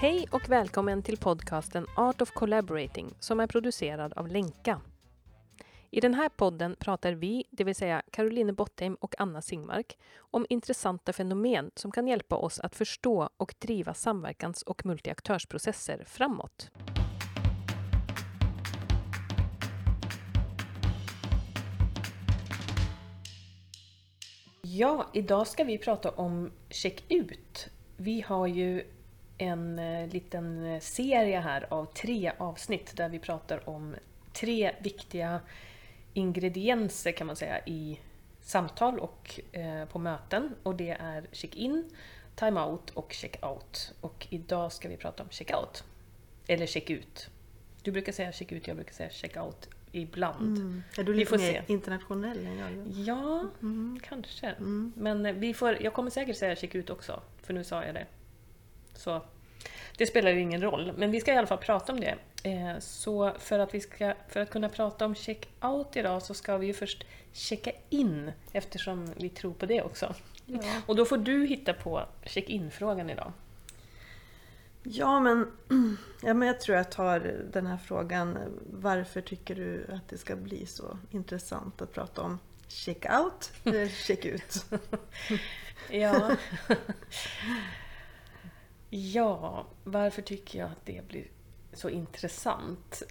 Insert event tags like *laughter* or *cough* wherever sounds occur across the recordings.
Hej och välkommen till podcasten Art of Collaborating som är producerad av Lenka. I den här podden pratar vi, det vill säga Caroline Bottheim och Anna Singmark, om intressanta fenomen som kan hjälpa oss att förstå och driva samverkans och multiaktörsprocesser framåt. Ja, idag ska vi prata om check-ut. Vi har ju en eh, liten eh, serie här av tre avsnitt där vi pratar om tre viktiga ingredienser kan man säga i samtal och eh, på möten. Och det är check-in, time-out och check-out. Och idag ska vi prata om check-out. Eller check-ut. Du brukar säga check-ut, jag brukar säga check-out ibland. Mm. Är du Vi lite får mer se. internationell än jag? Ja, Mm. kanske. Mm. Men vi får, jag kommer säkert säga check-ut också, för nu sa jag det. Så det spelar ju ingen roll, men vi ska i alla fall prata om det. Eh, Så för att, vi ska, för att kunna prata om check-out idag så ska vi ju först checka in, eftersom vi tror på det också. Ja. Och då får du hitta på check-in-frågan idag. Ja, men, *clears throat* ja, men jag tror jag tar den här frågan. Varför tycker du att det ska bli så intressant att prata om check-out eller check-ut? *laughs* Ja. *laughs* ja, varför tycker jag att det blir så intressant?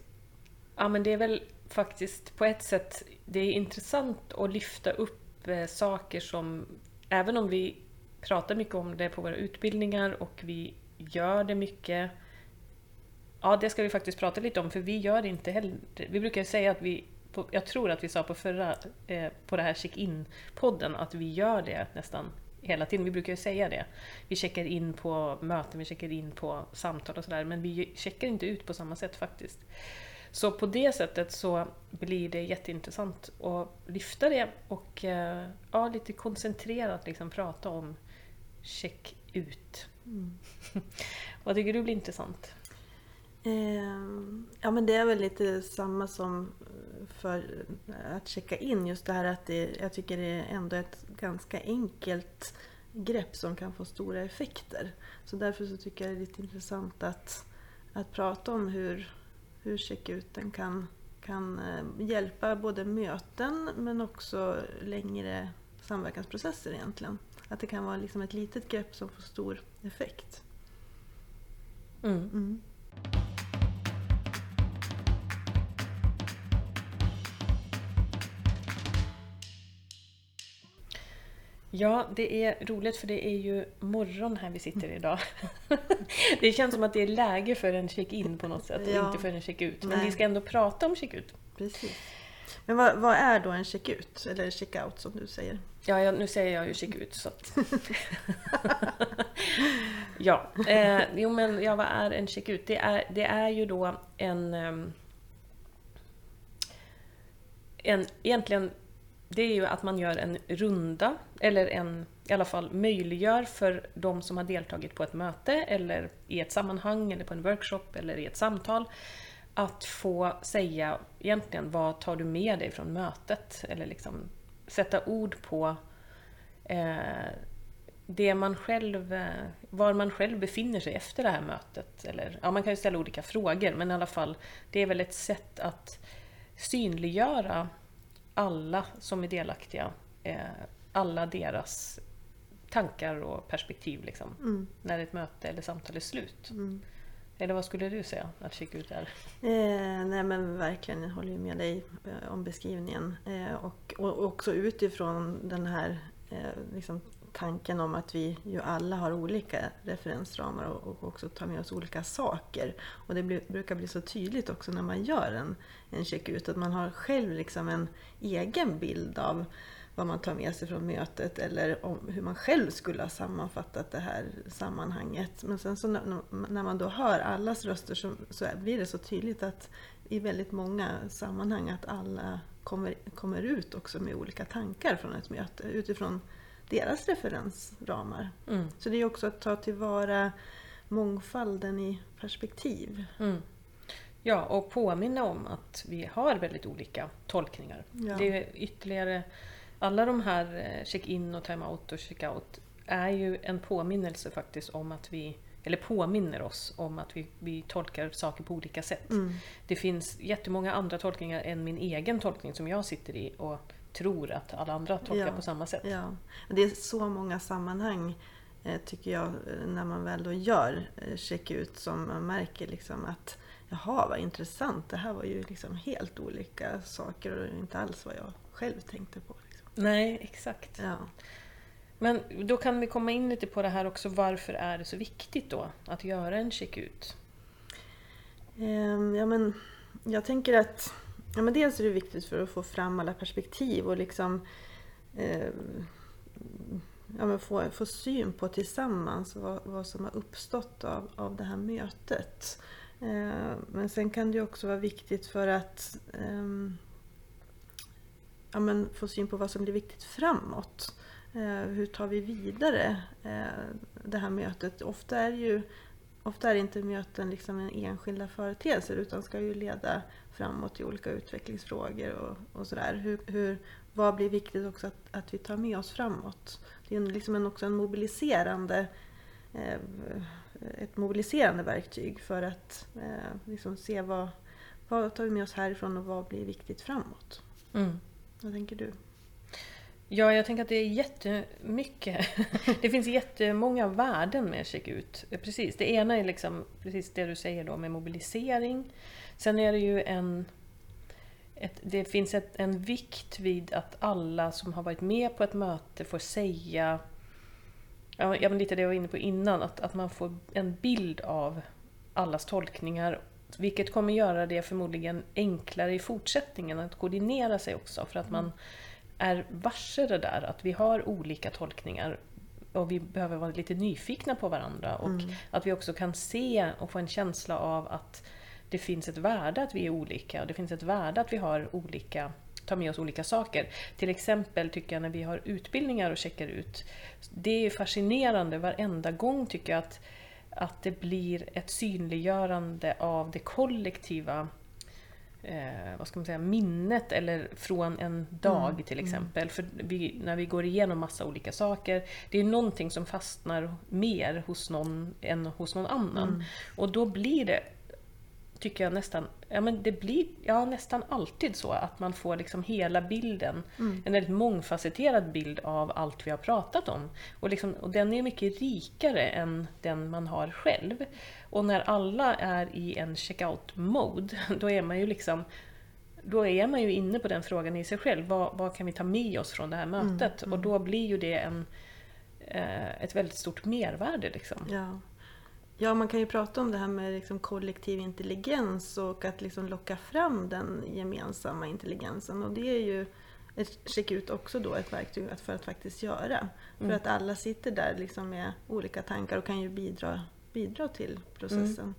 Ja, men det är väl faktiskt på ett sätt, det är intressant att lyfta upp eh, saker som, även om vi pratar mycket om det på våra utbildningar och vi gör det mycket, ja det ska vi faktiskt prata lite om för vi gör det inte heller, vi brukar säga att vi på, jag tror att vi sa på förra, eh, på det här check-in-podden, att vi gör det nästan hela tiden. Vi brukar ju säga det. Vi checkar in på möten, vi checkar in på samtal och sådär, men vi checkar inte ut på samma sätt faktiskt. Så på det sättet så blir det jätteintressant att lyfta det och eh, ja, lite koncentrerat liksom prata om check-ut. Mm. *laughs* Vad tycker du blir intressant? Ehm, Ja, men det är väl lite samma som för att checka in. Just det här att det, jag tycker det är ändå ett ganska enkelt grepp som kan få stora effekter. Så därför så tycker jag det är lite intressant att, att prata om hur, hur checkuten kan, kan eh, hjälpa både möten men också längre samverkansprocesser egentligen. Att det kan vara liksom ett litet grepp som får stor effekt. Mm. Mm. Ja, det är roligt för det är ju morgon här vi sitter idag. *laughs* det känns som att det är läge för en check-in på något sätt och Ja. inte för en check-ut. Men Nej. vi ska ändå prata om check-ut. Precis. Men vad, vad är då en check-ut? Eller check-out som du säger? Ja, ja, nu säger jag ju check-ut så att... *laughs* ja, eh, jo men ja, vad är en check-ut? Det är, det är ju då en... ehm, en egentligen, det är ju att man gör en runda, eller en, i alla fall möjliggör för de som har deltagit på ett möte, eller i ett sammanhang, eller på en workshop, eller i ett samtal, att få säga egentligen vad tar du med dig från mötet? Eller liksom sätta ord på eh, det man själv, eh, var man själv befinner sig efter det här mötet. Eller, ja, man kan ju ställa olika frågor, men i alla fall, det är väl ett sätt att synliggöra alla som är delaktiga, eh, alla deras tankar och perspektiv liksom, Mm. när ett möte eller samtal är slut. Mm. Eller vad skulle du säga att check-ut är? Eh, nej men verkligen, jag håller med dig eh, om beskrivningen. Eh, och, och också utifrån den här eh, liksom, tanken om att vi ju alla har olika referensramar och, också tar med oss olika saker. Och det blir, brukar bli så tydligt också när man gör en, en check-ut att man har själv liksom en egen bild av vad man tar med sig från mötet eller om hur man själv skulle ha sammanfattat det här sammanhanget. Men sen så när, när man då hör allas röster så, så blir det så tydligt att i väldigt många sammanhang att alla kommer, kommer ut också med olika tankar från ett möte utifrån deras referensramar. Mm. Så det är också att ta tillvara mångfalden i perspektiv. Mm. Ja, och påminna om att vi har väldigt olika tolkningar. Ja. Det är ytterligare, alla de här eh, check-in och time-out och check-out är ju en påminnelse faktiskt om att vi, eller eller påminner oss om att vi, vi tolkar saker på olika sätt. Mm. Det finns jättemånga andra tolkningar än min egen tolkning som jag sitter i och tror att alla andra tolkar Ja. på samma sätt. Ja, det är så många sammanhang eh, tycker jag eh, när man väl då gör eh, check-ut som man märker liksom att jaha vad intressant, det här var ju liksom helt olika saker och inte alls vad jag själv tänkte på. Liksom. Nej, exakt. Ja. Men då kan vi komma in lite på det här också, varför är det så viktigt då att göra en check-ut? Ehm, ja, men jag tänker att ja, men dels är det viktigt för att få fram alla perspektiv och liksom eh, ja, men få, få syn på tillsammans vad, vad som har uppstått av, av det här mötet. Eh, men sen kan det också vara viktigt för att eh, ja, men få syn på vad som blir viktigt framåt. Eh, hur tar vi vidare eh, det här mötet? Ofta är, det ju, ofta är inte möten liksom en enskilda företeelser utan ska ju leda framåt i olika utvecklingsfrågor och, och sådär. Hur, hur, vad blir viktigt också att, att vi tar med oss framåt? Det är en, liksom en, också en mobiliserande eh, ett mobiliserande verktyg för att eh, liksom se vad, vad tar vi med oss härifrån och vad blir viktigt framåt. Mm. Vad tänker du? Ja, jag tänker att det är jättemycket. *laughs* Det finns jättemånga värden med checkout. Precis, det ena är liksom precis det du säger då med mobilisering. Sen är det ju en... Ett, det finns ett, en vikt vid att alla som har varit med på ett möte får säga... Ja, men lite det jag var inne på innan, att, att man får en bild av allas tolkningar. Vilket kommer göra det förmodligen enklare i fortsättningen att koordinera sig också. För att man är varse det där, att vi har olika tolkningar och vi behöver vara lite nyfikna på varandra. Och att vi också kan se och få en känsla av att det finns ett värde att vi är olika och det finns ett värde att vi har olika tar med oss olika saker. Till exempel tycker jag när vi har utbildningar och checkar ut. Det är fascinerande varenda gång tycker jag att, att det blir ett synliggörande av det kollektiva eh, vad ska man säga, minnet eller från en dag Mm, till exempel. För vi, när vi går igenom massa olika saker, det är någonting som fastnar mer hos någon än hos någon annan. Mm. Och då blir det, tycker jag nästan, ja men det blir ja, nästan alltid så att man får liksom hela bilden, Mm. en väldigt mångfacetterad bild av allt vi har pratat om. Och, liksom, och den är mycket rikare än den man har själv. Och när alla är i en checkout-mode, då är man ju liksom då är man ju inne på den frågan i sig själv. Vad, vad kan vi ta med oss från det här mötet? Och då blir ju det en, eh, ett väldigt stort mervärde. Liksom. Ja. Ja, man kan ju prata om det här med liksom kollektiv intelligens och att liksom locka fram den gemensamma intelligensen. Och det är ju ett checkout också då ett verktyg för att faktiskt göra. För att alla sitter där liksom med olika tankar och kan ju bidra, bidra till processen.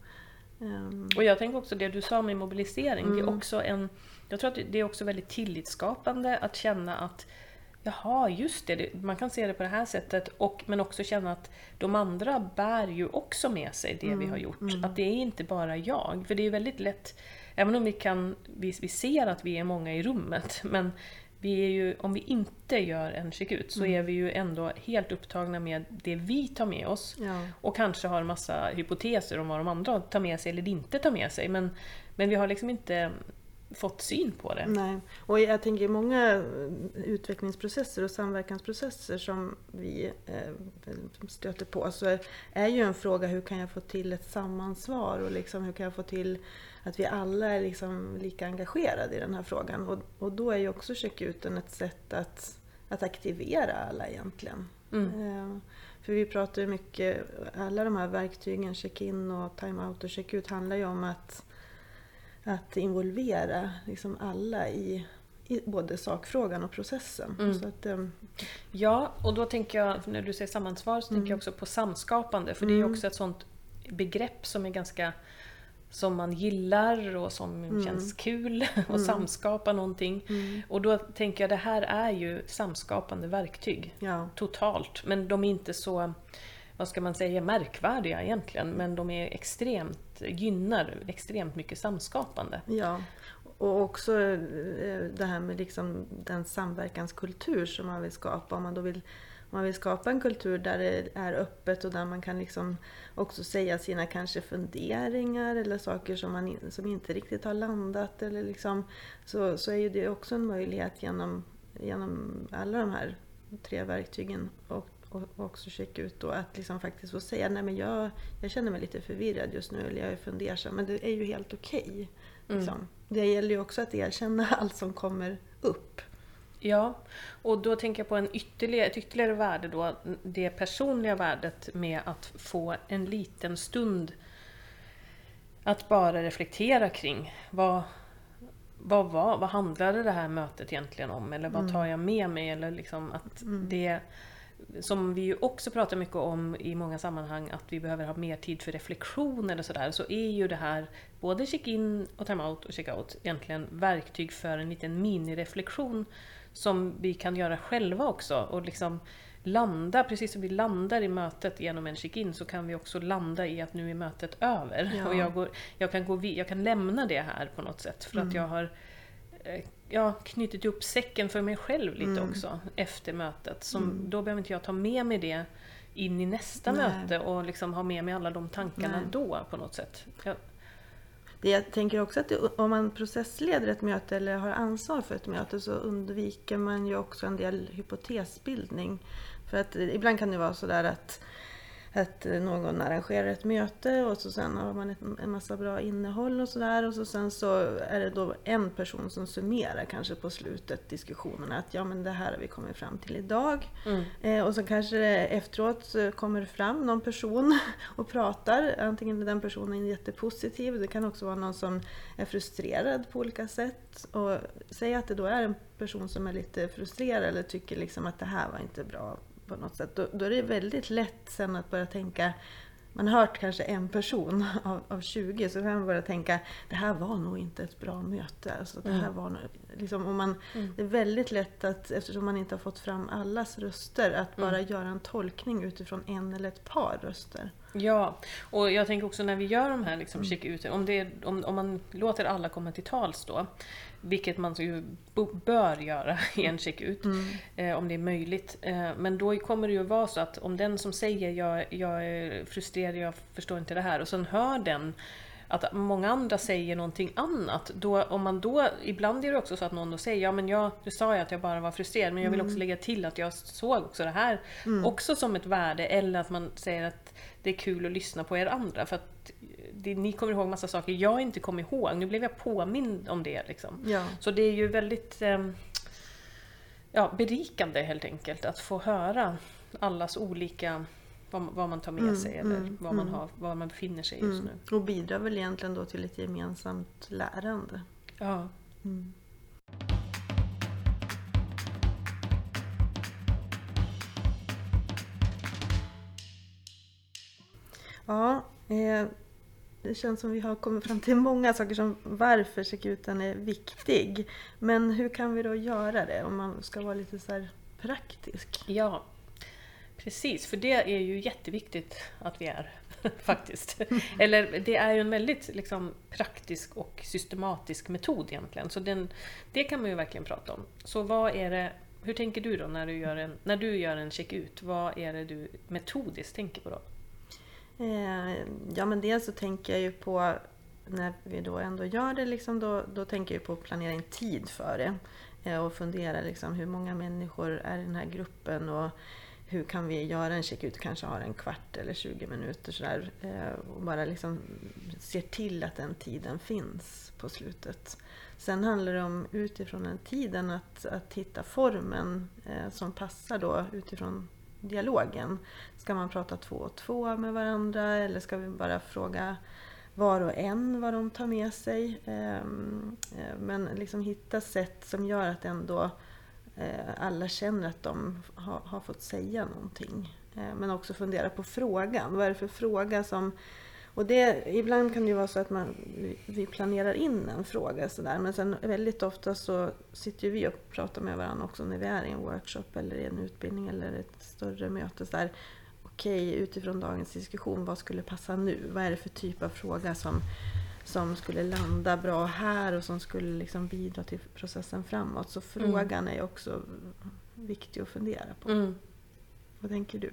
Ehm, Och jag tänker också det du sa med mobilisering. Det är Mm. också en, jag tror att det är också väldigt tillitsskapande att känna att Jaha, just det, man kan se det på det här sättet. Och, men också känna att de andra bär ju också med sig det vi har gjort. Att det är inte bara jag. För det är väldigt lätt, även om vi, kan, vi, vi ser att vi är många i rummet, *laughs* men vi är ju, om vi inte gör en checkout så är vi ju ändå helt upptagna med det vi tar med oss. ja. Och kanske har massa hypoteser om vad de andra tar med sig eller inte tar med sig. Men, men vi har liksom inte fått syn på det. Nej, och jag tänker många utvecklingsprocesser och samverkansprocesser som vi eh, stöter på så är, ju en fråga hur kan jag få till ett samansvar och liksom hur kan jag få till att vi alla är liksom lika engagerade i den här frågan. Och, och då är ju också checkuten ett sätt att, att aktivera alla egentligen. Mm. Eh, För vi pratar ju mycket, alla de här verktygen, check-in och time-out och check-ut handlar ju om att, att involvera liksom alla i, i både sakfrågan och processen. Mm. Att, eh, Ja, och då tänker jag, när du säger sammansvar, så tänker jag också på samskapande. För det är ju också ett sånt begrepp som är ganska som man gillar och som känns kul *laughs* att samskapa någonting. Och då tänker jag det här är ju samskapande verktyg. ja, Totalt. Men de är inte så, vad ska man säga, märkvärdiga egentligen. Men de är extremt, gynnar extremt mycket samskapande. ja. Och också eh, det här med liksom den samverkanskultur som man vill skapa. Om man då vill man vill skapa en kultur där det är öppet och där man kan liksom också säga sina kanske funderingar eller saker som, man, som inte riktigt har landat. Eller liksom, så, så är ju det också en möjlighet genom, genom alla de här tre verktygen. Och, och också checka ut då att liksom faktiskt få säga nej men jag, jag känner mig lite förvirrad just nu eller jag är fundersam. Men det är ju helt okej. Okay, mm. liksom. Det gäller ju också att erkänna *laughs* allt som kommer upp. Ja, och då tänker jag på en ytterligare, ett ytterligare värde då, det personliga värdet med att få en liten stund att bara reflektera kring vad, vad, var, vad handlade det här mötet egentligen om? Eller vad mm. tar jag med mig? Eller liksom att mm. det, som vi ju också pratar mycket om i många sammanhang, att vi behöver ha mer tid för reflektion eller sådär, så är ju det här både check-in och time-out och check-out egentligen verktyg för en liten minireflektion som vi kan göra själva också. Och liksom landa, precis som vi landar i mötet genom en check-in så kan vi också landa i att nu är mötet över. Ja. Och jag, går, jag, kan gå, jag kan lämna det här på något sätt för mm. att jag har eh, ja, knutit upp säcken för mig själv lite mm. också efter mötet. Som, mm. Då behöver inte jag ta med mig det in i nästa Nej. möte och liksom ha med mig alla de tankarna Nej. då på något sätt. Jag, det jag tänker också att det, om man processleder ett möte eller har ansvar för ett möte så undviker man ju också en del hypotesbildning. För att ibland kan det vara sådär att att någon arrangerar ett möte och så sen har man ett, en massa bra innehåll och sådär och så sen så är det då en person som summerar kanske på slutet diskussionerna att ja men det här har vi kommit fram till idag. Mm. Eh, och så kanske det efteråt kommer fram någon person *laughs* och pratar, antingen är den personen jättepositiv, det kan också vara någon som är frustrerad på olika sätt. Och säg att det då är en person som är lite frustrerad eller tycker liksom att det här var inte bra på något sätt. Då, då, är det väldigt lätt sen att börja tänka man har hört kanske en person *laughs* av, av 20 så kan man börja tänka det här var nog inte ett bra möte. Alltså, det, här mm. var nog, liksom, och man, mm. det är väldigt lätt att, eftersom man inte har fått fram allas röster, att bara mm. göra en tolkning utifrån en eller ett par röster. Ja, och jag tänker också när vi gör de här liksom, check ut, om, det, om, om man låter alla komma till tals då, vilket man ju bör göra *laughs* i en checkout, mm. eh, om det är möjligt. Eh, men då kommer det ju vara så att om den som säger jag, jag är frustrerad, jag förstår inte det här, och sen hör den att många andra säger någonting annat. Då, om man då, ibland är det också så att någon då säger ja men jag, nu sa jag att jag bara var frustrerad men jag vill också mm. lägga till att jag såg också det här mm. också som ett värde. Eller att man säger att det är kul att lyssna på er andra. För att det, ni kommer ihåg massa saker jag inte kom ihåg. Nu blev jag påmind om det. Liksom. Ja. Så det är ju väldigt eh, ja, berikande helt enkelt att få höra allas olika vad, vad man tar med mm, sig eller mm, var, man mm. har, var man befinner sig just mm. nu. Och bidrar väl egentligen då till ett gemensamt lärande. Ja. Mm. Ja, eh, det känns som vi har kommit fram till många saker som varför sekuten är viktig. Men hur kan vi då göra det om man ska vara lite så praktisk? Ja, precis. För det är ju jätteviktigt att vi är *laughs* faktiskt. Eller det är ju en väldigt liksom, praktisk och systematisk metod egentligen. Så den, det kan man ju verkligen prata om. Så vad är det, hur tänker du då när du gör en, när du gör en check-ut? Vad är det du metodiskt tänker på då? Eh, ja men dels så tänker jag ju på när vi då ändå gör det, liksom, då, då tänker jag på att planera in tid för det. Eh, och fundera liksom, hur många människor är i den här gruppen och hur kan vi göra en check ut kanske har en kvart eller 20 minuter sådär. Eh, och bara liksom ser till att den tiden finns på slutet. Sen handlar det om utifrån den tiden att, att hitta formen eh, som passar då utifrån dialogen. Ska man prata två och två med varandra eller ska vi bara fråga var och en vad de tar med sig? Ehm, eh, men liksom hitta sätt som gör att ändå Eh, alla känner att de har fått säga någonting. Eh, men också fundera på frågan. Vad är det för fråga som och det, ibland kan det ju vara så att man, vi planerar in en fråga sådär men sen väldigt ofta så sitter vi och pratar med varandra också när vi är i en workshop eller i en utbildning eller ett större möte. Så där, okej, utifrån dagens diskussion, vad skulle passa nu? Vad är det för typ av fråga som, som skulle landa bra här och som skulle liksom bidra till processen framåt? Så frågan mm. är också viktig att fundera på. Mm. Vad tänker du?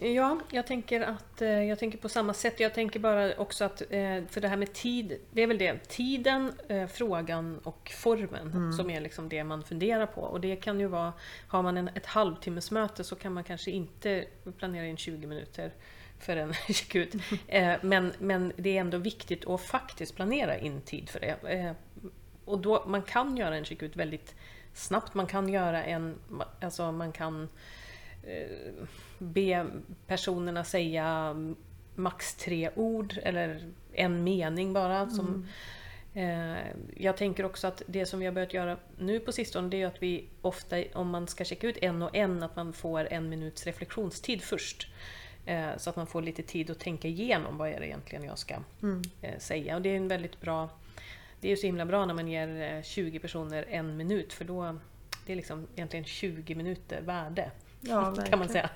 Ja, jag tänker, att, eh, jag tänker på samma sätt. Jag tänker bara också att, eh, för det här med tid, det är väl det. Tiden, eh, frågan och formen Mm. som är liksom det man funderar på. Och det kan ju vara, har man en, ett halvtimmesmöte så kan man kanske inte planera in 20 minuter för en *laughs* check-ut. Eh, Men, men det är ändå viktigt att faktiskt planera in tid för det. Eh, Och då, man kan göra en check-ut väldigt snabbt. Man kan göra en, alltså man kan eh, be personerna säga max tre ord eller en mening bara. Som, eh, jag tänker också att det som vi har börjat göra nu på sistone det är att vi ofta, om man ska checka ut en och en, att man får en minuts reflektionstid först. Eh, så att man får lite tid att tänka igenom vad är det egentligen jag ska eh, säga. Och det är en väldigt bra det är ju så himla bra när man ger eh, 20 personer en minut för då det är liksom egentligen 20 minuter värde. Ja, *laughs* kan man säga.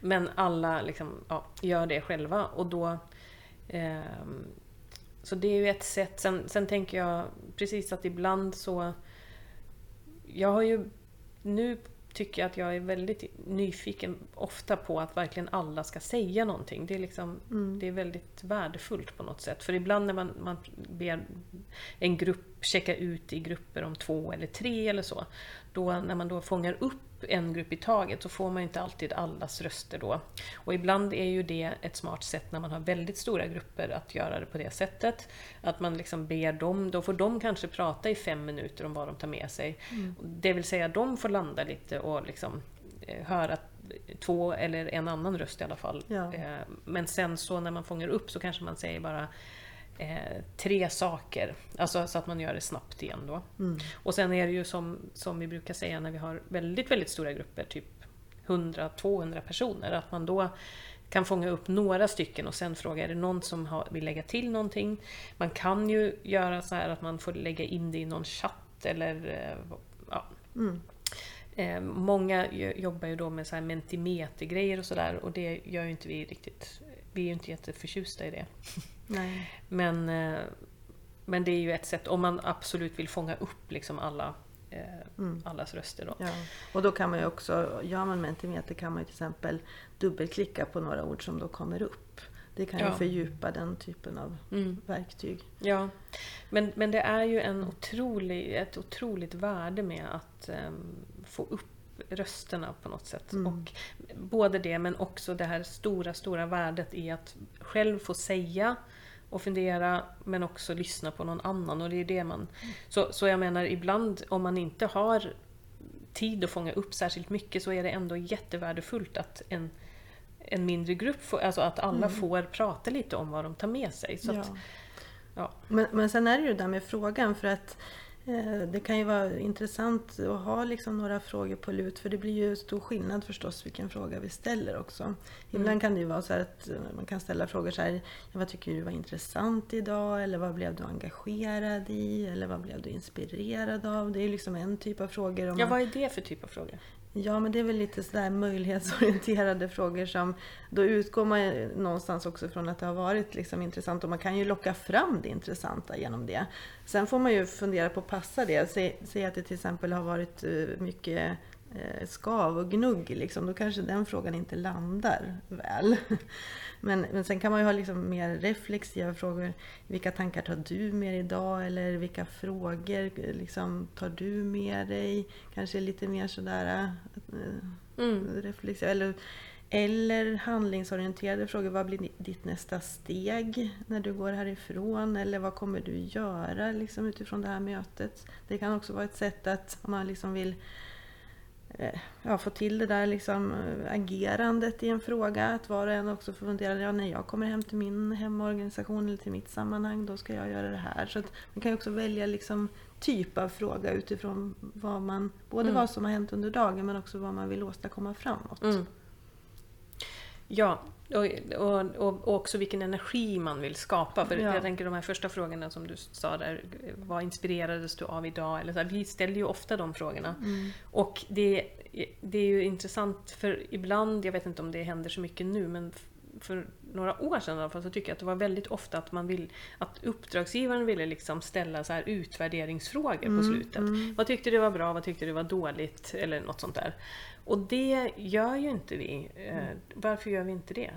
Men alla liksom, ja, gör det själva och då... ehm, så det är ju ett sätt. Sen, sen tänker jag precis att ibland så... Jag har ju... Nu tycker jag att jag är väldigt nyfiken ofta på att verkligen alla ska säga någonting. Det är, liksom, det är väldigt värdefullt på något sätt. För ibland när man, man ber en grupp checka ut i grupper om två eller tre eller så. Då, när man då fångar upp en grupp i taget så får man inte alltid allas röster då. Och ibland är ju det ett smart sätt när man har väldigt stora grupper att göra det på det sättet. Att man liksom ber dem, då får de kanske prata i fem minuter om vad de tar med sig. Det vill säga de får landa lite och liksom eh, höra två eller en annan röst i alla fall. Ja. Eh, Men sen så när man fångar upp så kanske man säger bara eh, tre saker. Alltså så att man gör det snabbt igen då. Och sen är det ju som, som vi brukar säga när vi har väldigt, väldigt stora grupper, typ 100-200 personer, att man då kan fånga upp några stycken och sen fråga, är det någon som har, vill lägga till någonting? Man kan ju göra så här att man får lägga in det i någon chatt eller eh, ja, Eh, många jo- jobbar ju då med så här mentimeter-grejer och sådär och det gör ju inte vi riktigt. Vi är ju inte jätteförtjusta i det. *laughs* Nej. Men, eh, men det är ju ett sätt om man absolut vill fånga upp liksom alla, eh, allas röster. Då. Ja. Och då kan man ju också, gör man Mentimeter kan man ju till exempel dubbelklicka på några ord som då kommer upp. Det kan ju Ja. fördjupa den typen av verktyg. Ja, men, men det är ju en otrolig, ett otroligt värde med att ehm, få upp rösterna på något sätt. Och både det men också det här stora, stora värdet i att själv få säga och fundera men också lyssna på någon annan. Och det är det man... Så, så jag menar ibland om man inte har tid att fånga upp särskilt mycket så är det ändå jättevärdefullt att en, en mindre grupp, får, alltså att alla får prata lite om vad de tar med sig. Så att, Ja. ja. Men, men sen är det ju det där med frågan för att det kan ju vara intressant att ha liksom några frågor på lut för det blir ju stor skillnad förstås vilken fråga vi ställer också. Ibland kan det ju vara så att eh, man kan ställa frågor så här, vad tycker du var intressant idag? Eller vad blev du engagerad i? Eller vad blev du inspirerad av? Det är ju liksom en typ av frågor. Ja, vad är det för typ av frågor? Ja, men det är väl lite sådär möjlighetsorienterade *laughs* frågor som då utgår man ju någonstans också från att det har varit liksom intressant och man kan ju locka fram det intressanta genom det. Sen får man ju fundera på, passar det? Säg, säg att det till exempel har varit eh, mycket eh, skav och gnugg, liksom, då kanske den frågan inte landar väl. *laughs* Men, men sen kan man ju ha liksom mer reflexiva frågor. Vilka tankar tar du med dig idag? Eller vilka frågor eh, liksom, tar du med dig? Kanske lite mer sådär eh, reflexiva. Eller, eller handlingsorienterade frågor. Vad blir ditt nästa steg när du går härifrån? Eller vad kommer du göra liksom, utifrån det här mötet? Det kan också vara ett sätt att om man liksom vill eh, ja, få till det där liksom, eh, agerandet i en fråga. Att var och en också får fundera, ja, när jag kommer hem till min hemorganisation eller till mitt sammanhang, då ska jag göra det här. Så man kan också välja liksom, typ av fråga utifrån vad man, både vad som har hänt under dagen men också vad man vill åstadkomma framåt. Mm. Ja, och, och, och, också vilken energi man vill skapa. För Ja. jag tänker de här första frågorna som du sa där, vad inspirerades du av idag? Eller så här, vi ställer ju ofta de frågorna. Och det, det är ju intressant för ibland, jag vet inte om det händer så mycket nu, men för några år sedan i alla fall, så tycker jag att det var väldigt ofta att man vill att uppdragsgivaren ville liksom ställa så här utvärderingsfrågor Mm, på slutet. Vad tyckte du var bra, vad tyckte du var dåligt eller något sånt där. Och det gör ju inte vi. Mm. Varför gör vi inte det?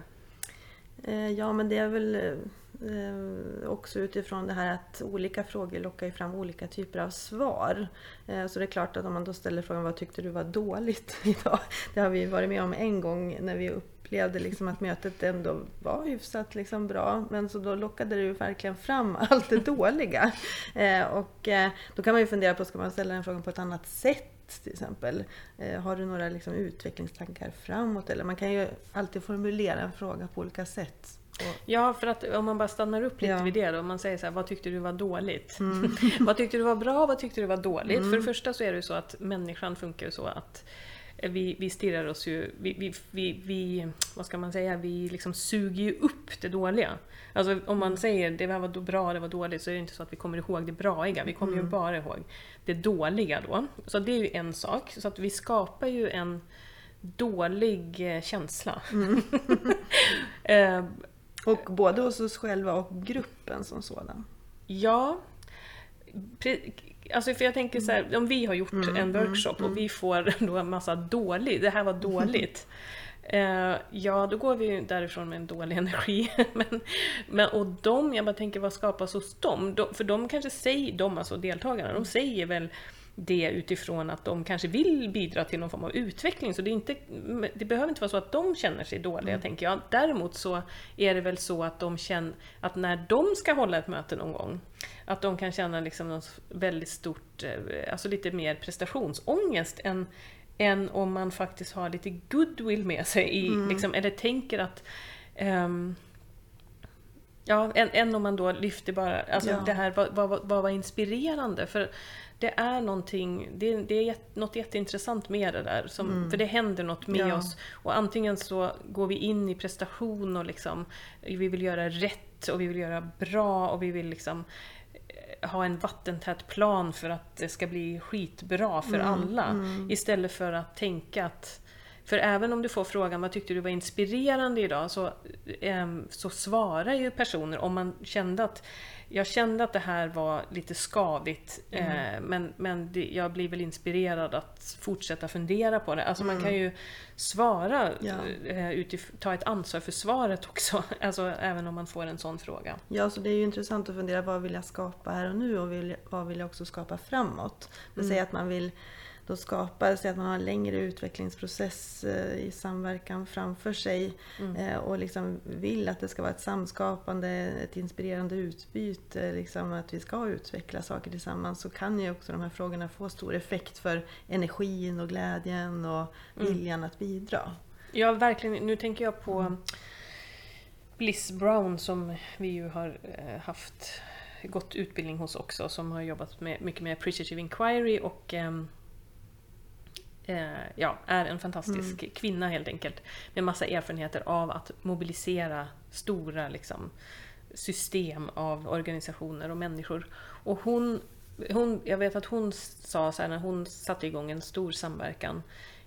Eh, ja, men det är väl eh, också utifrån det här att olika frågor lockar fram olika typer av svar. Så det är klart att om man då ställer frågan vad tyckte du var dåligt *laughs* idag? Det har vi varit med om en gång när vi upplevde liksom att mötet ändå var hyfsat liksom bra. Men så då lockade det ju verkligen fram *laughs* allt det dåliga. Och då kan man ju fundera på, ska man ställa den frågan på ett annat sätt? Till exempel. Eh, Har du några liksom utvecklingstankar framåt? Eller man kan ju alltid formulera en fråga på olika sätt. Ja, för att om man bara stannar upp lite Ja. vid det då. Om man säger så här, vad tyckte du var dåligt? *laughs* vad tyckte du var bra? Vad tyckte du var dåligt? För det första så är det ju så att människan funkar så att vi, vi stirrar oss ju, vi, vi, vi, vi, vad ska man säga, vi liksom suger ju upp det dåliga. Alltså om man säger det var bra, det var dåligt, så är det inte så att vi kommer ihåg det braiga, vi kommer ju bara ihåg det dåliga då. Så det är ju en sak, så att vi skapar ju en dålig eh, känsla. *laughs* Eh, och både hos oss själva och gruppen som sådan. Ja. Alltså för jag tänker så här, om vi har gjort en workshop och vi får *laughs* då en massa dåligt, det här var dåligt. Eh, ja, då går vi ju därifrån med en dålig energi. *laughs* men, men, och de, jag bara tänker vad skapas hos dem? De, för de kanske säger, de alltså deltagarna, de säger väl det utifrån att de kanske vill bidra till någon form av utveckling. Så det, inte, det behöver inte vara så att de känner sig dåliga, tänker jag. Däremot så är det väl så att de känner att när de ska hålla ett möte någon gång, att de kan känna liksom något väldigt stort, eh, alltså lite mer prestationsångest än, än om man faktiskt har lite goodwill med sig, i, liksom, eller tänker att ehm, Ja, än, än om man då lyfter bara, alltså Ja. det här, vad, vad, vad var inspirerande? För det är någonting, det, det är något jätteintressant med det där, som, för det händer något med Ja. oss. Och antingen så går vi in i prestation och liksom, vi vill göra rätt och vi vill göra bra och vi vill liksom eh, ha en vattentät plan för att det ska bli skitbra för alla. Istället för att tänka att för även om du får frågan vad tyckte du var inspirerande idag så, ehm, så svarar ju personer om man kände att jag kände att det här var lite skavigt eh, men, men det, jag blir väl inspirerad att fortsätta fundera på det. Alltså man kan ju svara, Ja. eh, utif- ta ett ansvar för svaret också. *laughs* Alltså även om man får en sån fråga. Ja, så det är ju intressant att fundera vad vill jag skapa här och nu och vill, vad vill jag också skapa framåt. Det säger att man vill då skapa, säg att man har en längre utvecklingsprocess eh, i samverkan framför sig eh, och liksom vill att det ska vara ett samskapande, ett inspirerande utbyte, liksom att vi ska utveckla saker tillsammans så kan ju också de här frågorna få stor effekt för energin och glädjen och viljan att bidra. Ja, verkligen. Nu tänker jag på Bliss Brown som vi ju har eh, haft gått utbildning hos också, som har jobbat med, mycket med appreciative inquiry och eh, ja, är en fantastisk kvinna helt enkelt. Med massa erfarenheter av att mobilisera stora liksom, system av organisationer och människor. Och hon, hon, jag vet att hon sa så här när hon satte igång en stor samverkan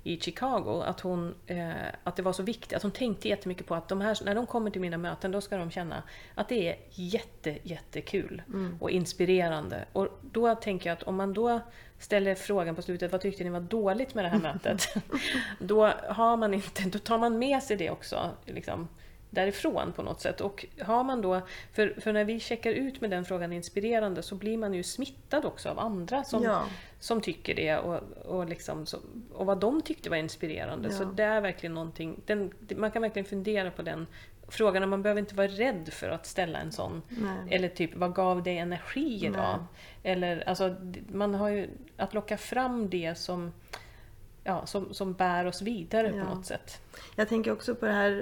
i Chicago, att, hon, eh, att det var så viktigt, att hon tänkte jättemycket på att de här, när de kommer till mina möten, då ska de känna att det är jätte, jättekul och inspirerande. Och då tänker jag att om man då ställer frågan på slutet, vad tyckte ni var dåligt med det här *laughs* mötet? då, har man inte, då tar man med sig det också. Liksom, därifrån på något sätt. Och har man då, för, för när vi checkar ut med den frågan inspirerande så blir man ju smittad också av andra som, Ja. som tycker det och, och, liksom så, och vad de tyckte var inspirerande. Ja. Så det är verkligen någonting, den, man kan verkligen fundera på den frågan och man behöver inte vara rädd för att ställa en sån. Nej. Eller typ, vad gav dig energi idag? Eller alltså, man har ju att locka fram det som, ja, som, som bär oss vidare Ja. på något sätt. Jag tänker också på det här,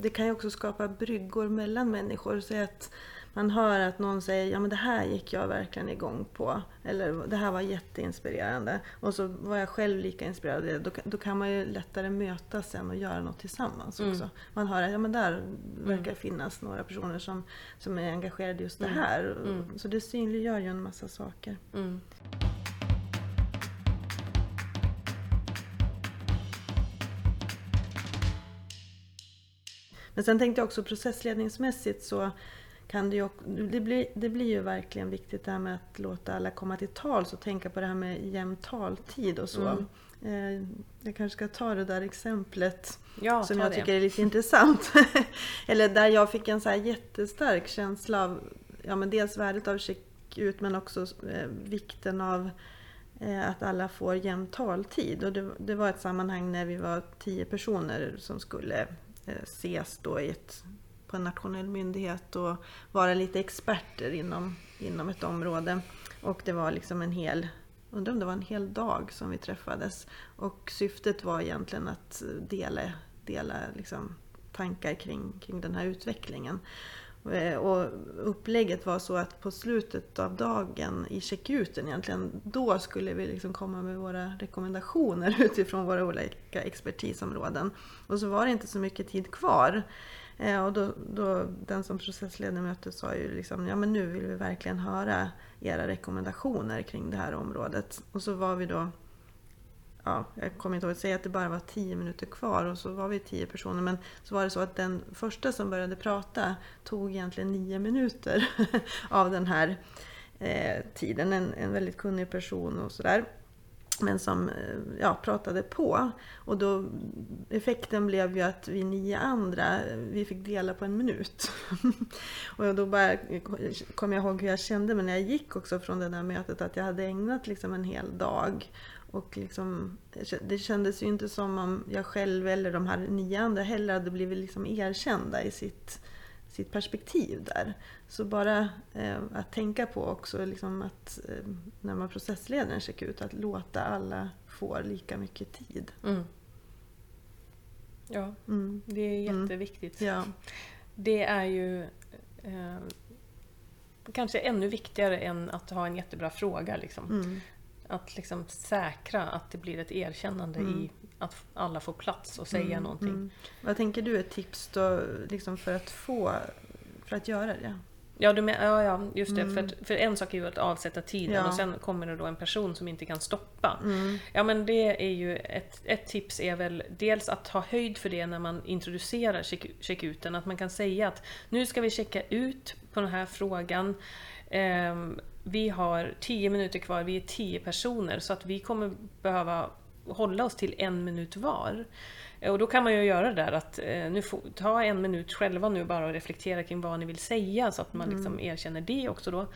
det kan ju också skapa bryggor mellan människor. Så att man hör att någon säger ja men det här gick jag verkligen igång på. Eller det här var jätteinspirerande. Och så var jag själv lika inspirerad. Då, då kan man ju lättare mötas sen och göra något tillsammans också. Man hör att ja, men där verkar finnas några personer som, som är engagerade just det här. Så det synliggör ju en massa saker. Mm. Men sen tänkte jag också processledningsmässigt så kan det, ju, det, blir, det blir ju verkligen viktigt det här med att låta alla komma till tals och tänka på det här med jämn taltid och så. Mm. Eh, jag kanske ska ta det där exemplet ja, som jag det. tycker är lite intressant. *laughs* Eller där jag fick en så här jättestark känsla av ja, men dels värdet av check ut men också eh, vikten av eh, att alla får jämn taltid. Och det, det, var ett sammanhang när vi var tio personer som skulle eh, ses då i ett, på en nationell myndighet och vara lite experter inom, inom ett område. Och det var liksom en hel undrar om det var en hel dag som vi träffades. Och syftet var egentligen att dela, dela liksom tankar kring, kring den här utvecklingen. Eh, och upplägget var så att på slutet av dagen i checkuten egentligen, då skulle vi liksom komma med våra rekommendationer *laughs* utifrån våra olika expertisområden. Och så var det inte så mycket tid kvar. Eh, och då, då, den som processleder mötet sa ju liksom, ja men nu vill vi verkligen höra era rekommendationer kring det här området. Och så var vi då, ja, jag kommer inte ihåg säga att det bara var tio minuter kvar och så var vi tio personer. Men så var det så att den första som började prata tog egentligen nio minuter *laughs* av den här eh, tiden. En, en väldigt kunnig person och sådär men som eh, ja, pratade på. Och då, effekten blev ju att vi nio andra, vi fick dela på en minut. *laughs* och då bara kom jag ihåg hur jag kände mig när jag gick också från det där mötet, att jag hade ägnat liksom en hel dag. Och liksom, det kändes ju inte som om jag själv eller de här nio andra heller hade blivit liksom erkända i sitt sitt perspektiv där. Så bara eh, att tänka på också liksom att eh, när man processleder en checkout, att låta alla få lika mycket tid. Mm. Ja, mm. det är mm. jätteviktigt. Ja. Det är ju eh, kanske ännu viktigare än att ha en jättebra fråga. Liksom. Mm. Att liksom säkra att det blir ett erkännande i mm att alla får plats och säga mm, någonting. Mm. Vad tänker du är tips då liksom för att få, för att göra det? Ja, du men, ja, ja just det. Mm. För, för en sak är ju att avsätta tiden ja. och sen kommer det då en person som inte kan stoppa. Mm. Ja men det är ju ett, ett tips är väl dels att ha höjd för det när man introducerar check, checkuten. Att man kan säga att nu ska vi checka ut på den här frågan. Um, vi har tio minuter kvar, vi är tio personer så att vi kommer behöva hålla oss till en minut var. Och då kan man ju göra det där att eh, nu få, ta en minut själva nu bara och reflektera kring vad ni vill säga så att man mm. liksom erkänner det också då.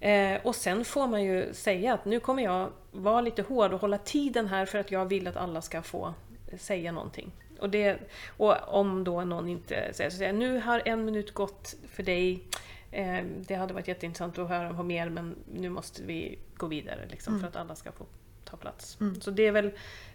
Eh, och sen får man ju säga att nu kommer jag vara lite hård och hålla tiden här för att jag vill att alla ska få säga någonting. Och, det, och om då någon inte säger så säger nu har en minut gått för dig. Eh, det hade varit jätteintressant att höra på mer men nu måste vi gå vidare liksom, mm. för att alla ska få ta plats. Mm. Så det är väl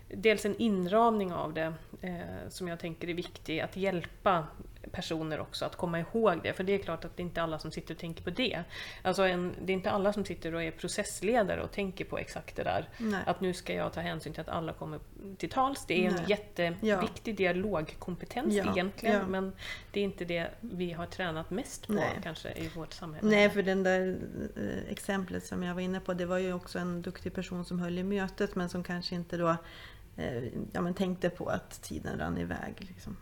dels en inramning av det eh, som jag tänker är viktig, att hjälpa personer också att komma ihåg det. För det är klart att det är inte alla som sitter och tänker på det. Alltså en, det är inte alla som sitter och är processledare och tänker på exakt det där. Nej. Att nu ska jag ta hänsyn till att alla kommer till tals. Det är Nej. en jätteviktig ja. dialogkompetens ja. egentligen. Ja. Men det är inte det vi har tränat mest på Nej. kanske i vårt samhälle. Nej, för den där eh, exemplet som jag var inne på, det var ju också en duktig person som höll i mötet men som kanske inte då eh, ja, men tänkte på att tiden rann iväg. Liksom.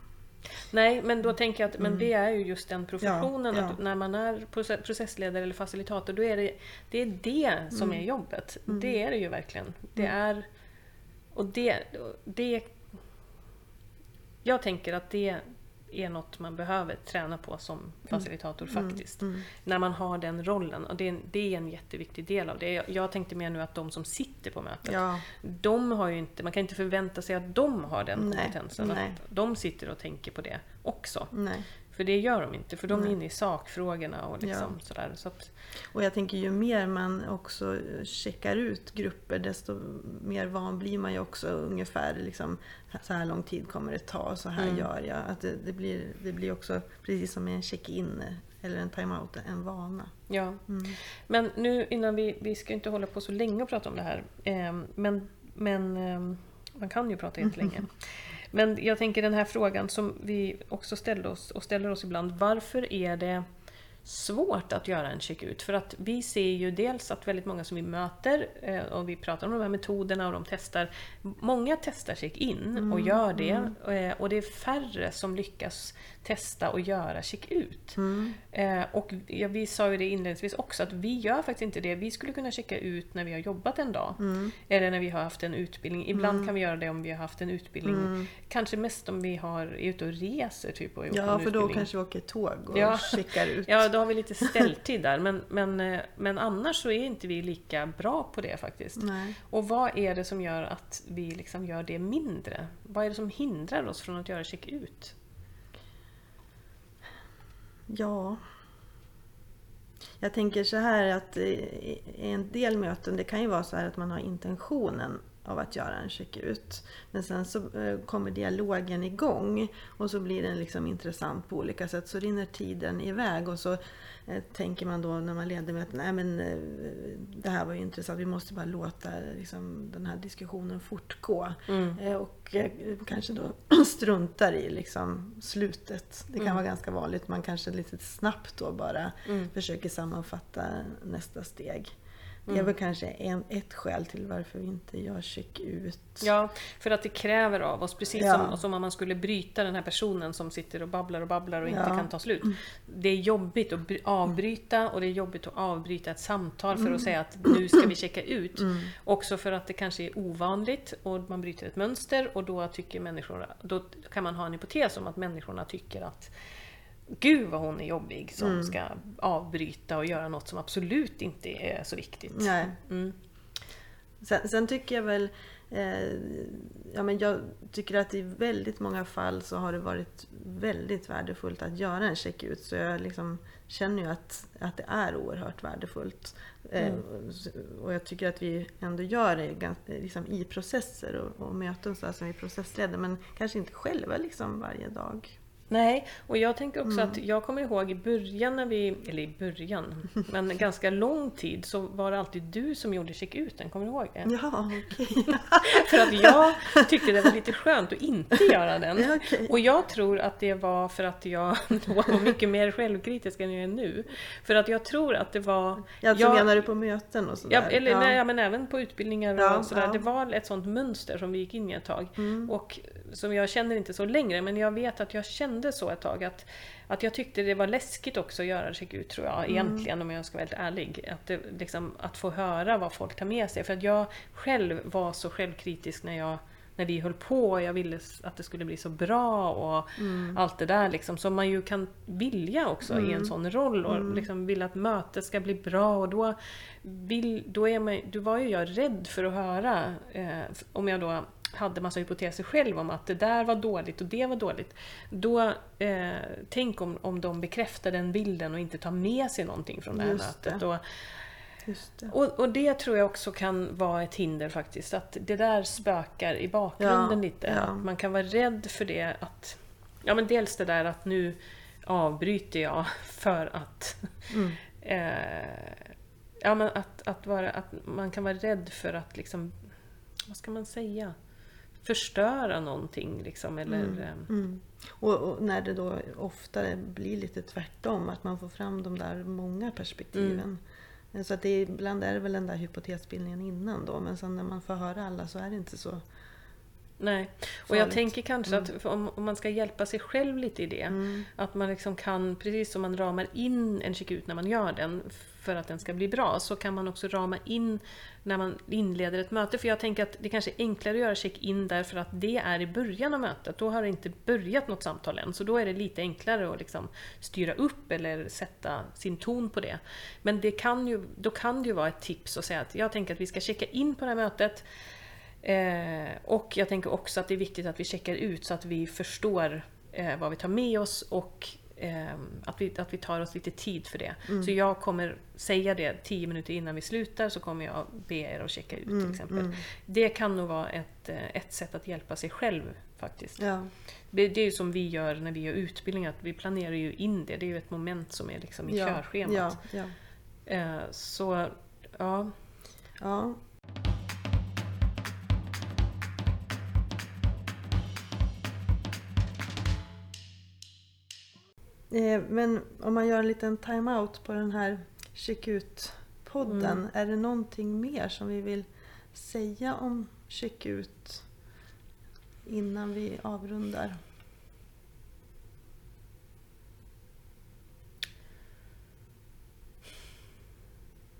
Nej, men då tänker jag att men mm. det är ju just den professionen. Ja, ja. Att när man är processledare eller facilitator, då är det det, är det som mm. är jobbet. Mm. Det är det ju verkligen. Det mm. är... Och det, det... Jag tänker att det är något man behöver träna på som mm. facilitator mm. faktiskt. Mm. När man har den rollen. Och det, är, det är en jätteviktig del av det. Jag tänkte mer nu att de som sitter på mötet, ja. de har ju inte, man kan inte förvänta sig att de har den Nej. kompetensen. Nej. Att de sitter och tänker på det också. Nej. För det gör de inte, för de är inne i sakfrågorna och liksom ja. sådär. Så att... Och jag tänker ju mer man också checkar ut grupper desto mer van blir man ju också ungefär liksom, så här lång tid kommer det ta så här mm. gör jag. Att det, det, blir, det blir också precis som en check-in eller en time-out, en vana. Ja. Mm. Men nu innan vi, vi ska inte hålla på så länge och prata om det här. Eh, men, men eh, man kan ju prata jättelänge. *laughs* Mm. Men jag tänker den här frågan som vi också ställer oss och ställer oss ibland. Varför är det svårt att göra en checkout. För att vi ser ju dels att väldigt många som vi möter, eh, och vi pratar om de här metoderna och de testar, många testar check-in och gör det. eh, Och det är färre som lyckas testa och göra check-ut. Eh, Och vi sa ju det inledningsvis också, att vi gör faktiskt inte det. Vi skulle kunna checka ut när vi har jobbat en dag. Eller när vi har haft en utbildning. Ibland kan vi göra det om vi har haft en utbildning. Kanske mest om vi har, är ute och reser typ och Ja, för då kanske vi åker tåg och Ja. checkar ut. *laughs* Ja, då har vi lite ställtid där. Men, men, eh, men annars så är inte vi lika bra på det faktiskt. Nej. Och vad är det som gör att vi liksom gör det mindre? Vad är det som hindrar oss från att göra check-ut? Ja. Jag tänker så här att i en del möten, det kan ju vara så här att man har intentionen av att göra en checkout. Men sen så eh, kommer dialogen igång och så blir den liksom intressant på olika sätt. Så rinner tiden iväg och så eh, tänker man då när man leder möten, nej men eh, det här var ju intressant, vi måste bara låta liksom, den här diskussionen fortgå. Eh, Och kanske då *clears throat* struntar i liksom slutet. Det kan vara ganska vanligt, man kanske lite snabbt då bara försöker sammanfatta nästa steg. Det är väl kanske en, ett skäl till varför vi inte gör check-ut. Ja, för att det kräver av oss, precis Ja. som, som om man skulle bryta den här personen som sitter och babblar och babblar och inte Ja. kan ta slut. Det är jobbigt att bry- avbryta och det är jobbigt att avbryta ett samtal för att säga att nu ska vi checka ut. Också för att det kanske är ovanligt och man bryter ett mönster och då tycker människor, då kan man ha en hypotes om att människorna tycker att Gud vad hon är jobbig som ska avbryta och göra något som absolut inte är så viktigt. Nej. Mm. Sen, sen tycker jag väl, eh, ja men jag tycker att i väldigt många fall så har det varit väldigt värdefullt att göra en checkout. Så jag liksom känner ju att, att det är oerhört värdefullt. Eh, och jag tycker att vi ändå gör det ganska, liksom i processer och, och möten så här som vi processleder. Men kanske inte själva liksom varje dag. Nej, och jag tänker också att jag kommer ihåg i början när vi, eller i början, men *laughs* ganska lång tid så var det alltid du som gjorde check-uten, kommer du ihåg det? Ja, okej. *laughs* För att jag tyckte det var lite skönt att inte göra den. *laughs* Okej. Och jag tror att det var för att jag då var mycket mer självkritisk än jag är nu. För att jag tror att det var... Ja, så jag- menar du på möten och sådär? Ja, eller, Nej, ja, men även på utbildningar och Ja, sådär. ja. Det var ett sånt mönster som vi gick in i ett tag. Mm. Och som jag känner inte så längre, men jag vet att jag kände så ett tag. Att, att jag tyckte det var läskigt också att göra check-ut, tror jag, Mm. egentligen om jag ska vara helt ärlig. Att, det, liksom, att få höra vad folk tar med sig. För att jag själv var så självkritisk när jag när vi höll på och jag ville att det skulle bli så bra och Mm. allt det där liksom. Som man ju kan vilja också i en sån roll och Mm. liksom vill att mötet ska bli bra och då, vill, då, är man, då var ju jag rädd för att höra eh, om jag då hade massa hypoteser själv om att det där var dåligt och det var dåligt. Då, eh, tänk om, om de bekräftar den bilden och inte tar med sig någonting från det här Just mötet. Och, det. och, och det tror jag också kan vara ett hinder faktiskt. Att det där spökar i bakgrunden Ja, lite. ja. Man kan vara rädd för det. Att, ja men dels det där att nu avbryter jag *laughs* för att... Mm. *laughs* Eh, ja men att, att, vara, att man kan vara rädd för att liksom... Vad ska man säga? Förstöra någonting liksom. Eller, eh, Mm. Och, och när det då ofta blir lite tvärtom, att man får fram de där många perspektiven. Så att det ibland är det väl den där hypotesbildningen innan då, men sen när man får höra alla så är det inte så. Nej, och jag tänker kanske att för om, om man ska hjälpa sig själv lite i det, Mm. att man liksom kan, precis som man ramar in en check-ut när man gör den för att den ska bli bra, så kan man också rama in när man inleder ett möte. För jag tänker att det kanske är enklare att göra check-in därför att det är i början av mötet. Då har det inte börjat något samtal än, så då är det lite enklare att liksom styra upp eller sätta sin ton på det. Men det kan ju, då kan det ju vara ett tips att säga att jag tänker att vi ska checka in på det här mötet Eh, och jag tänker också att det är viktigt att vi checkar ut så att vi förstår eh, vad vi tar med oss och eh, att, vi, att vi tar oss lite tid för det. Så jag kommer säga det tio minuter innan vi slutar så kommer jag be er att checka ut till exempel. Det kan nog vara ett, eh, ett sätt att hjälpa sig själv faktiskt. Ja, Det, det är ju som vi gör när vi gör utbildningar, att vi planerar ju in det. Det är ju ett moment som är liksom i ja, körschemat. ja, ja, Eh, så ja, ja. Men om man gör en liten time-out på den här Check Ut-podden. Mm. Är det någonting mer som vi vill säga om Check Ut innan vi avrundar?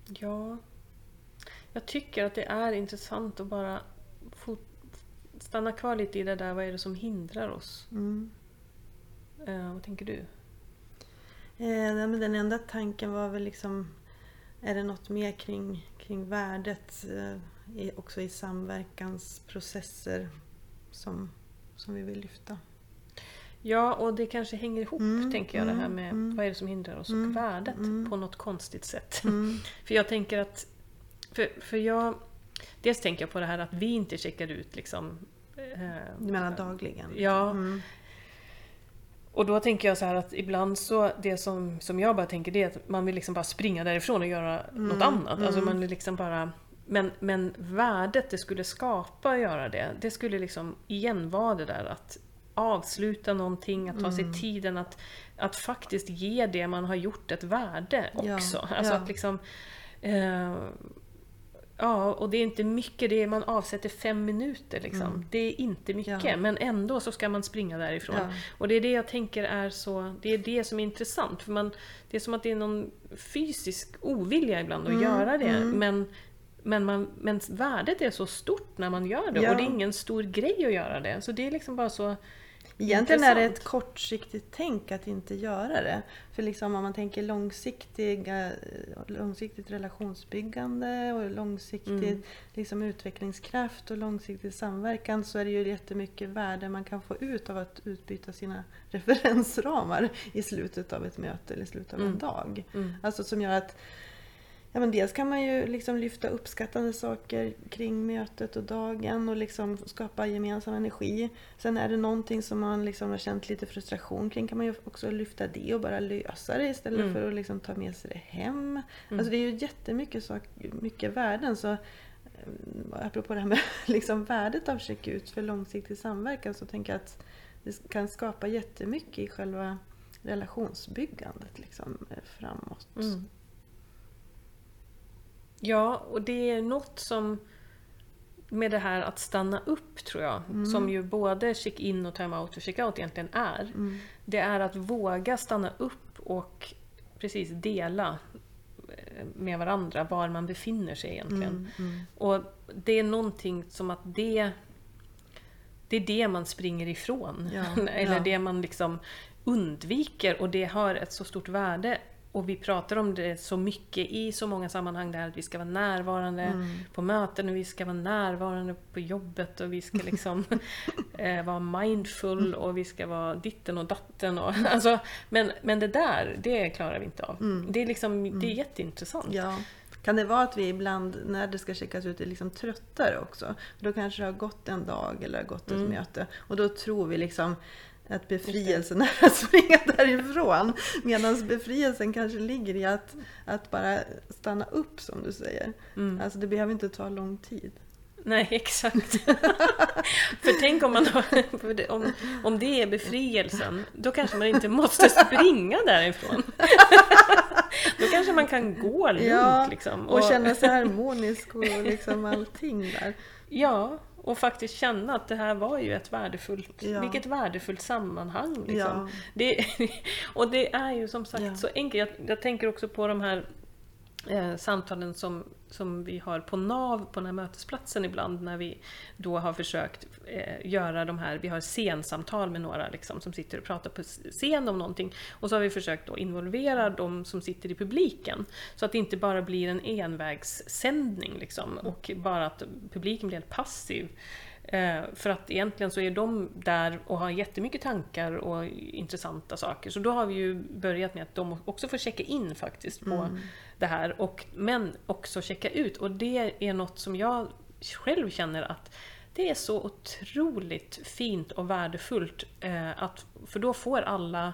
Ja, jag tycker att det är intressant att bara stanna kvar lite i det där, vad är det som hindrar oss? Mm. Eh, vad tänker du? Eh, men den enda tanken var väl liksom, är det något mer kring, kring värdet eh, också i samverkansprocesser som, som vi vill lyfta? Ja, och det kanske hänger ihop, Mm, tänker jag, det här mm, med mm. vad är det som hindrar oss Mm, och värdet mm. på något konstigt sätt. Mm. *laughs* För jag tänker att, för, för jag, dels tänker jag på det här att vi inte checkar ut liksom eh, Du menar dagligen? Ja, Mm. Och då tänker jag så här att ibland så, det som, som jag bara tänker det är att man vill liksom bara springa därifrån och göra något annat. Alltså man vill liksom bara... Men, men värdet det skulle skapa att göra det, det skulle liksom igen vara det där att avsluta någonting, att ta sig tiden att, att faktiskt ge det man har gjort ett värde Ja, också. Alltså ja. att liksom... Eh, Ja, och det är inte mycket, det är, man avsätter fem minuter liksom. Det är inte mycket, Ja. men ändå så ska man springa därifrån. Ja. Och det är det jag tänker är så, det är det som är intressant. För man, det är som att det är någon fysisk ovilja ibland att Mm, göra det. mm. Men, men, man, men värdet är så stort när man gör det. Ja. Och det är ingen stor grej att göra det. Så det är liksom bara så... Egentligen är det Intressant. ett kortsiktigt tänk att inte göra det. För liksom om man tänker långsiktiga, långsiktigt relationsbyggande och långsiktig Mm. liksom utvecklingskraft och långsiktig samverkan så är det ju jättemycket värde man kan få ut av att utbyta sina *laughs* referensramar i slutet av ett möte eller i slutet av en Mm. dag. Mm. Alltså som gör att Ja, men dels kan man ju liksom lyfta uppskattande saker kring mötet och dagen och liksom skapa gemensam energi. Sen är det någonting som man liksom har känt lite frustration kring kan man ju också lyfta det och bara lösa det istället Mm. för att liksom ta med sig det hem. Alltså det är ju jättemycket sak, mycket värden. Så, eh, apropå det här med *laughs* liksom värdet av check ut för långsiktig samverkan så tänker jag att det kan skapa jättemycket i själva relationsbyggandet liksom, eh, framåt. Mm. Ja, och det är något som med det här att stanna upp tror jag, som ju både check-in och time-out och check-out egentligen är. Mm. Det är att våga stanna upp och precis dela eh, med varandra var man befinner sig egentligen. Mm, mm. Och det är någonting som att det det är det man springer ifrån. Ja, *laughs* Eller ja. det man liksom undviker och det har ett så stort värde. Och vi pratar om det så mycket i så många sammanhang, det här att vi ska vara närvarande Mm. på möten och vi ska vara närvarande på jobbet och vi ska *laughs* liksom eh, vara mindful och vi ska vara ditten och datten. Och, *laughs* alltså, men, men det där, det klarar vi inte av. Det, är liksom, det är jätteintressant. Mm. Ja. Kan det vara att vi ibland när det ska checkas ut är liksom tröttare också? Då kanske det har gått en dag eller har gått ett Mm. möte och då tror vi liksom att befrielsen är att springa därifrån. Medan befrielsen kanske ligger i att, att bara stanna upp som du säger. Mm. Alltså det behöver inte ta lång tid. Nej, exakt. *laughs* För tänk om, man har, om, om det är befrielsen, då kanske man inte måste springa därifrån. *laughs* Då kanske man kan gå lugnt. Ja, liksom. Och känna sig harmonisk och liksom allting där. Ja, och faktiskt känna att det här var ju ett värdefullt, Ja. vilket värdefullt sammanhang. Liksom. Ja. Det, *laughs* och det är ju som sagt Ja. så enkelt. Jag, jag tänker också på de här eh, samtalen som, som vi har på NAV, på den här mötesplatsen ibland, när vi då har försökt eh, göra de här, vi har scensamtal med några liksom, som sitter och pratar på scen om någonting. Och så har vi försökt då involvera de som sitter i publiken. Så att det inte bara blir en envägssändning liksom, och bara att publiken blir helt passiv. Eh, för att egentligen så är de där och har jättemycket tankar och intressanta saker. Så då har vi ju börjat med att de också får checka in faktiskt på det här. Och, men också checka ut. Och det är något som jag själv känner att det är så otroligt fint och värdefullt. Eh, att, för då får alla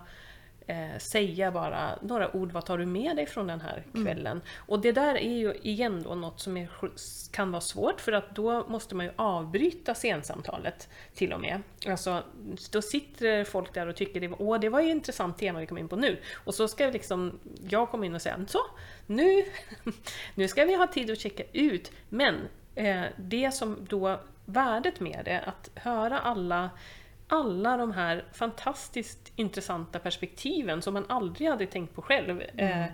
eh, säga bara några ord, vad tar du med dig från den här kvällen? Mm. Och det där är ju igen då något som är, kan vara svårt för att då måste man ju avbryta scensamtalet till och med. Alltså, då sitter folk där och tycker det, Åh, det var ju intressant tema vi kom in på nu. Och så ska liksom jag komma in och säga så, nu, *laughs* nu ska vi ha tid att checka ut. Men eh, det som då värdet med det, att höra alla alla de här fantastiskt intressanta perspektiven som man aldrig hade tänkt på själv mm. eh,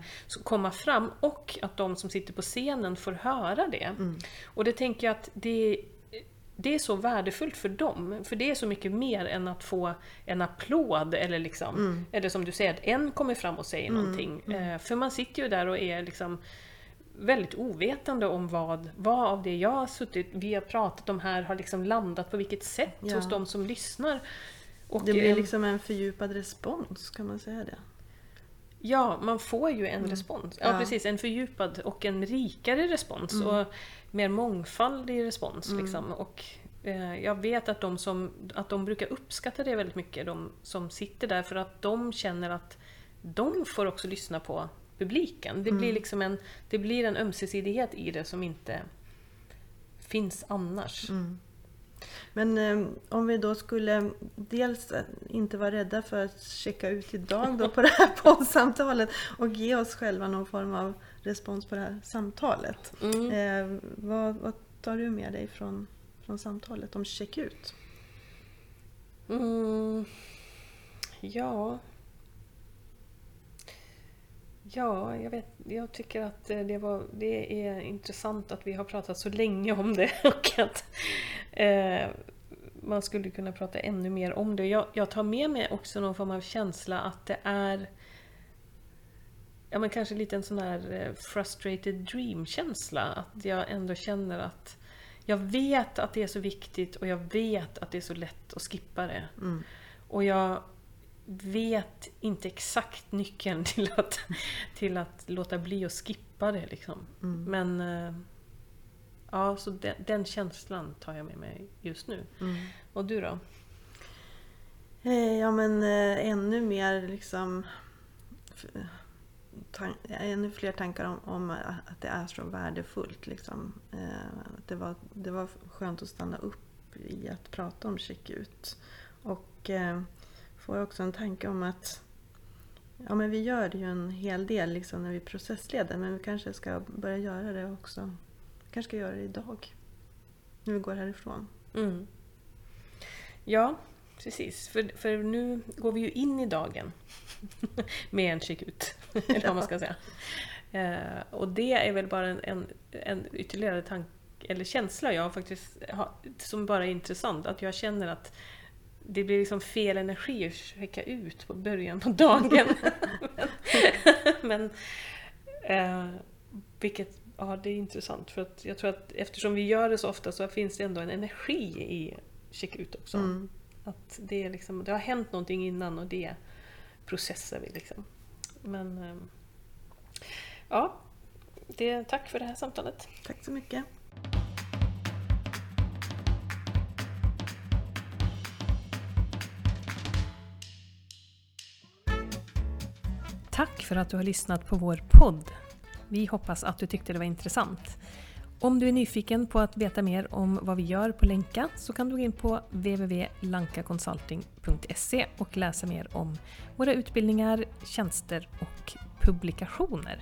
komma fram och att de som sitter på scenen får höra det. Mm. Och det tänker jag att det, det är så värdefullt för dem, för det är så mycket mer än att få en applåd eller liksom, mm. eller som du säger, att en kommer fram och säger mm. någonting. Mm. Eh, för man sitter ju där och är liksom väldigt ovetande om vad, vad av det jag har suttit, vi har pratat om här har liksom landat på vilket sätt ja. hos de som lyssnar. Och det blir liksom en fördjupad respons, kan man säga det? Ja, man får ju en mm. respons. Ja, ja, precis. En fördjupad och en rikare respons. Mm. Och mer mångfaldig respons. Mm. Liksom. Och, eh, jag vet att de, som, att de brukar uppskatta det väldigt mycket, de som sitter där, för att de känner att de får också lyssna på publiken. Det, mm. blir liksom en, det blir en ömsesidighet i det som inte finns annars. Mm. Men eh, om vi då skulle dels inte vara rädda för att checka ut idag då på det här *laughs* poddsamtalet och ge oss själva någon form av respons på det här samtalet. Mm. Eh, vad, vad, tar du med dig från, från samtalet om check ut? Mm. Ja, Ja, jag, vet, jag tycker att eh, det, var, det är intressant att vi har pratat så länge om det *laughs* och att eh, man skulle kunna prata ännu mer om det. Jag, jag, tar med mig också någon form av känsla att det är ja, men kanske lite en sån här eh, frustrated dream-känsla. Att jag ändå känner att jag vet att det är så viktigt och jag vet att det är så lätt att skippa det. Mm. Och jag vet inte exakt nyckeln *laughs* till att, till att låta bli att skippa det. Liksom. Mm. Men eh, ja, så den, den, känslan tar jag med mig just nu. Mm. Och du då? Eh, ja men eh, ännu mer liksom ännu fler tankar om, om, att det är så värdefullt. Liksom. det, var, det var skönt att stanna upp i att prata om check-ut. Och får jag också en tanke om att ja, men vi gör ju en hel del liksom när vi processleder men vi kanske ska börja göra det också. Vi kanske ska göra det idag. När vi går härifrån. Mm. Ja, precis. För, för nu går vi ju in i dagen *laughs* med en kik-ut. *laughs* eller vad man ska säga. Eh, och det är väl bara en, en, en ytterligare tanke eller känsla jag faktiskt har, som bara är intressant. Att jag känner att det blir liksom fel energi att checka ut på början på dagen. *laughs* men, eh, vilket, ja det är intressant för att jag tror att eftersom vi gör det så ofta så finns det ändå en energi i checka ut också. Mm. Att det, är liksom, det har hänt någonting innan och det processar vi liksom. Men eh, ja, det, tack för det här samtalet. Tack så mycket. Tack för att du har lyssnat på vår podd. Vi hoppas att du tyckte det var intressant. Om du är nyfiken på att veta mer om vad vi gör på Länka så kan du gå in på www.lankaconsulting.se och läsa mer om våra utbildningar, tjänster och publikationer.